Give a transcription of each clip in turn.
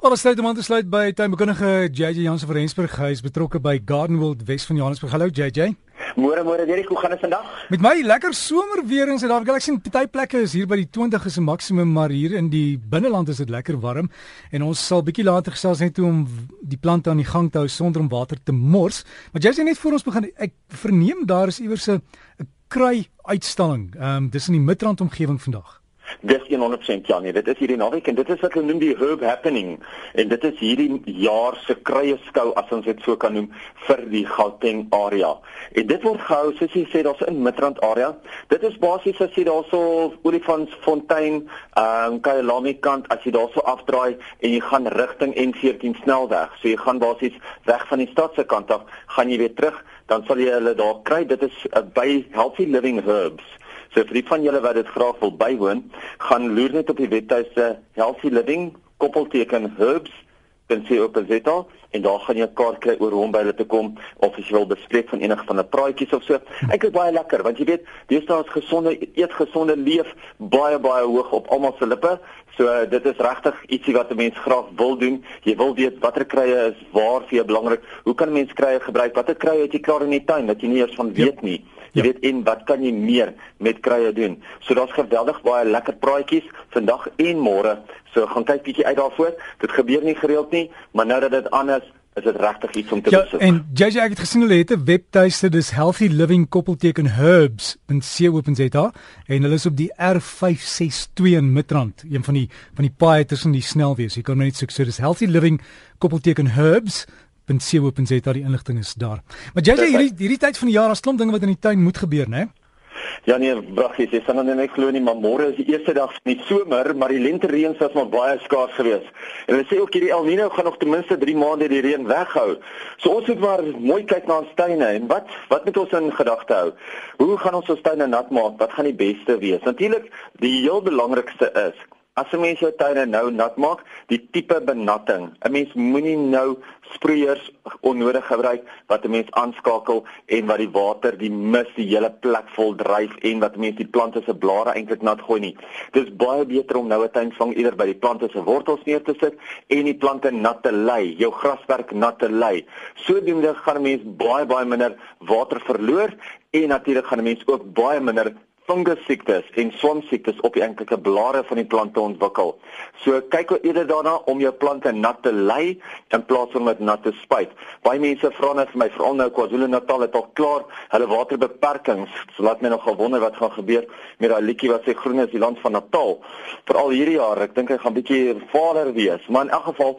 Alle sluit om aan te sluit by tuinbekundige JJ Jansen van Rensburg. Hy is betrokke by Gardenwold Wes van Johannesburg. Hallo JJ. Môre môre Derek, hoe gaan dit vandag? Met my lekker somer weer in Suid-Afrika. Ek sien party plekke is hier by die 20 is 'n maksimum, maar hier in die binneland is dit lekker warm en ons sal bietjie later gesels net om die plante aan die gang te hou sonder om water te mors. Maar JJ net voor ons begin, ek verneem daar is iewers 'n kry uitstalling. Ehm um, dis in die Midrand omgewing vandag. Dis 100% ja nee, dit is hierdie naweek en dit is wat hulle noem die herb happening en dit is hierdie jaar se krye skou as ons dit so kan noem vir die Gauteng area. En dit word gehou soos jy sê daar's in Midrand area. Dit is basies as jy daarso Olifantsfontein, ehm um, Kyalami kant as jy daarso afdraai en jy gaan rigting N14 snelweg. So jy gaan basies weg van die stad se kant af, gaan jy weer terug, dan sal jy hulle daar kry. Dit is uh, by Healthy Living Herbs. So vir die van julle wat dit graag wil bywoon, gaan loer net op die webtuiste Healthy Living koppelteken herbs .co.za en daar gaan jy 'n kaart kry oor hoe om by hulle te kom of as jy wil bespreek van enige van 'n praatjies of so. Ek is baie lekker want jy weet, deesdae is gesonde eet gesonde leef baie baie hoog op almal se lippe. So dit is regtig ietsie wat 'n mens graag wil doen. Jy wil weet watter krye is waar vir jou belangrik. Hoe kan 'n mens krye gebruik? Watter krye het jy klaar in die tuin dat jy nie eers van weet nie? Jy ja. weet en wat kan jy meer met krye doen? So daar's geweldig baie lekker praatjies vandag en môre. So gaan kyk bietjie uit daarvoor. Dit gebeur nie gereeld nie, maar nou dat dit anders is dit regtig iets om te ja, besoek. En JJ ek het gesien hulle het 'n webtuiste dis Healthy Living koppelteken herbs.co.za en hulle is op die R562 in Midrand, een van die van die paaie tussen die snelweë. Jy kan net soek so dis Healthy Living koppelteken herbs .co.za die inligting is daar. Maar JJ hierdie hierdie tyd van die jaar as klomp dinge wat in die tuin moet gebeur, né? Ja nee, braggies, jy sal nou net glo nie, maar môre is die eerste dag van die somer, maar die lente reën was maar baie skaars geweest. En hulle sê ook hierdie El Niño gaan nog ten minste 3 maande die reën weghou. So ons moet maar mooi kyk na ons tuine en wat wat moet ons in gedagte hou? Hoe gaan ons ons tuine nat maak? Wat gaan die beste wees? Natuurlik, die heel belangrikste is As 'n mens jou tuine nou nat maak, die tipe benatting. 'n Mens moenie nou sproeiers onnodig gebruik wat 'n mens aanskakel en wat die water, die mis die hele plek vol dryf en wat mense die plante se blare eintlik nat gooi nie. Dis baie beter om nou 'n tuinvang eerder by die plante se wortels neer te sit en die plante nat te lei, jou graswerk nat te lei. Sodoende gaan 'n mens baie baie minder water verloor en natuurlik gaan 'n mens ook baie minder fungus siektes en swamsiektes op die enkelike blare van die plante ontwikkel. So kyk eerder daarna om jou plante nat te lei in plaas van met nat te spuit. Baie mense vra net vir my veral nou KwaZulu-Natal het al klaar hulle waterbeperkings. So laat my nog gewonder wat gaan gebeur met daai liedjie wat sê groen is die land van Natal. Veral hierdie jaar, ek dink hy gaan bietjie vader wees, maar in elk geval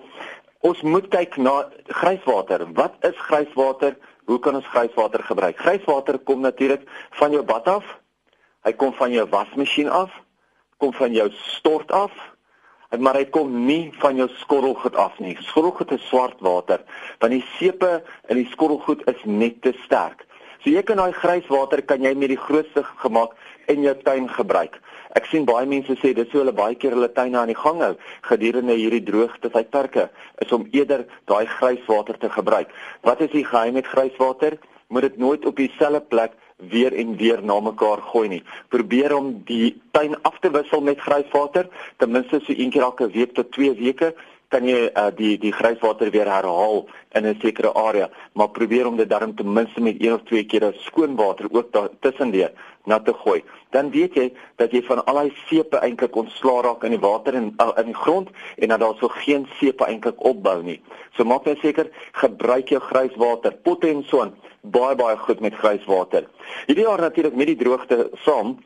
ons moet kyk na grijswater. Wat is grijswater? Hoe kan ons grijswater gebruik? Grijswater kom natuurlik van jou bad af Hy kom van jou wasmasjien af, kom van jou stort af, maar hy kom nie van jou skottelgoed af nie. Skottelgoed is swart water, want die seepe in die skottelgoed is net te sterk. So jy kan daai grys water kan jy met die grootste gemaak in jou tuin gebruik. Ek sien baie mense sê dis hoe hulle baie keer hulle tuine aan die gang hou gedurende hierdie droogte tydperke is om eerder daai grys water te gebruik. Wat is die geheim met grys water? Moet dit nooit op dieselfde plek weer en weer na mekaar gooi nie. Probeer om die tuin af te wissel met grijswater, ten minste so een keer elke week tot 2 weke kan jy uh, die die grijswater weer herhaal in 'n sekere area, maar probeer om dit dan ten minste met een of twee kere skoon water ook tussendeur na te gooi. Dan weet jy dat jy van al daai seepe eintlik ontslaa raak in die water en uh, in die grond en dat daar so geen seepe eintlik opbou nie. So maak net seker gebruik jou grijswater, potte en so aan baie baie goed met grijswater. Hierdie jaar natuurlik met die droogte saam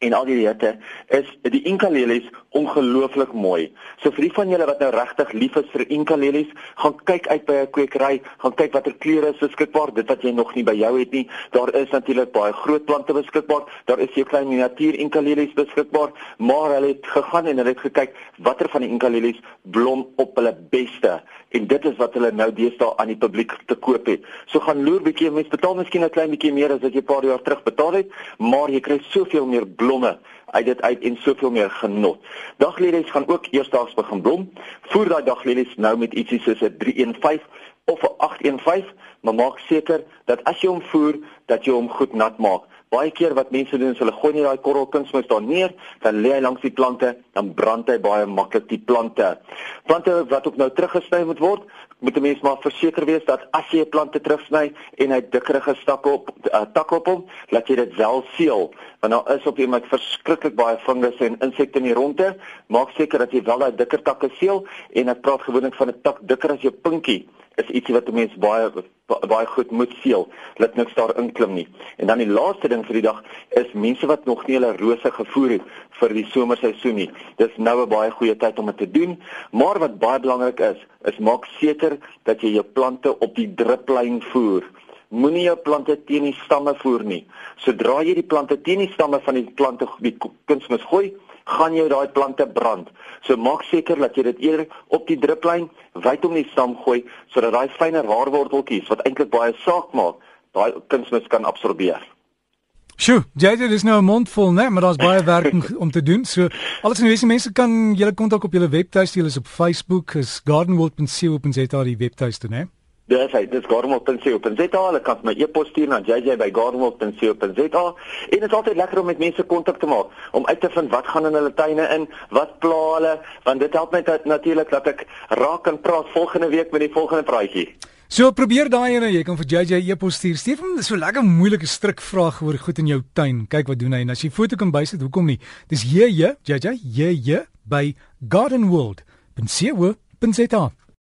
en al die hitte is die Inca lelies ongelooflik mooi. So vir die van julle wat nou regtig lief is vir Inca lelies, gaan kyk uit by 'n kwekery, gaan kyk watter kleure is beskikbaar, dit wat jy nog nie by jou het nie. Daar is natuurlik baie groot plante beskikbaar. Daar is jou klein miniatuur Inca lelies beskikbaar, maar hulle het gegaan en hulle het gekyk watter van die Inca lelies blom op hulle beste en dit is wat hulle nou deesdae aan die publiek te koop het. So gaan loer bietjie, mense betaal miskien 'n klein bietjie meer as wat jy 'n paar jaar terug betaal het, maar jy kry soveel meer blom blomme uit dit uit en soveel meer genot. Daglelies gaan ook eersdaags begin blom. Voer daai daglelies nou met ietsie soos 'n 315 of 'n 815, maar maak seker dat as jy hom voer, dat jy hom goed nat maak Baie keer wat mense doen is hulle gooi nie daai korrel kunsmis daar neer, dan lê hy langs die plante, dan brand hy baie maklik die plante. Plante wat ook nou teruggesny moet word, moet 'n mens maar verseker wees dat as jy 'n plant terugsny en hy dikkerige stakke op uh, takke op hom, laat jy dit wel seël, want daar is op iemand verskriklik baie fungusse en insekte in die ronde. Maak seker dat jy wel daai dikker takke seël en ek praat gewoonlik van 'n tak dikker as jou pinkie is ietsie wat 'n mens baie baie goed moet seël, laat niks daar inklim nie. En dan die laaste ding vir die dag is mense wat nog nie hulle rose gevoer het vir die somerseisoen nie. Dis nou 'n baie goeie tyd om dit te doen, maar wat baie belangrik is, is maak seker dat jy jou plante op die druplyn voer. Moenie jou plante teen die stamme voer nie. Sodra jy die plante teen die stamme van die plante die kunsmis gooi, gaan jy daai plante brand. So maak seker dat jy dit eerder op die druplyn wyd om die stam gooi sodat daai fynere haarworteltjies wat eintlik baie saak maak, daai kunsmis kan absorbeer. Sjoe, jy dit is nou 'n mond vol, né, maar daar's baie werk om te doen. So alles in die mense kan julle kontak op julle webtuiste, julle is op Facebook, is gardenworld.co.za die webtuiste, né? Dis hy, dis garmo.co.za. Hulle kan my e-pos stuur na jj@garmo.co.za. En dit is altyd lekker om met mense kontak te maak om uit te vind wat gaan in hulle tuine in, wat pla hulle, want dit help my natuurlik dat ek raak en praat volgende week met die volgende praatjie. So probeer daai ene, jy kan vir JJ e-pos stuur. Stuur hom so lekker moeilike strikvraag oor goed in jou tuin. Kyk wat doen hy en as jy foto kan bysit, hoekom nie? Dis JJ, JJ, JJ by gardenworld.co.za.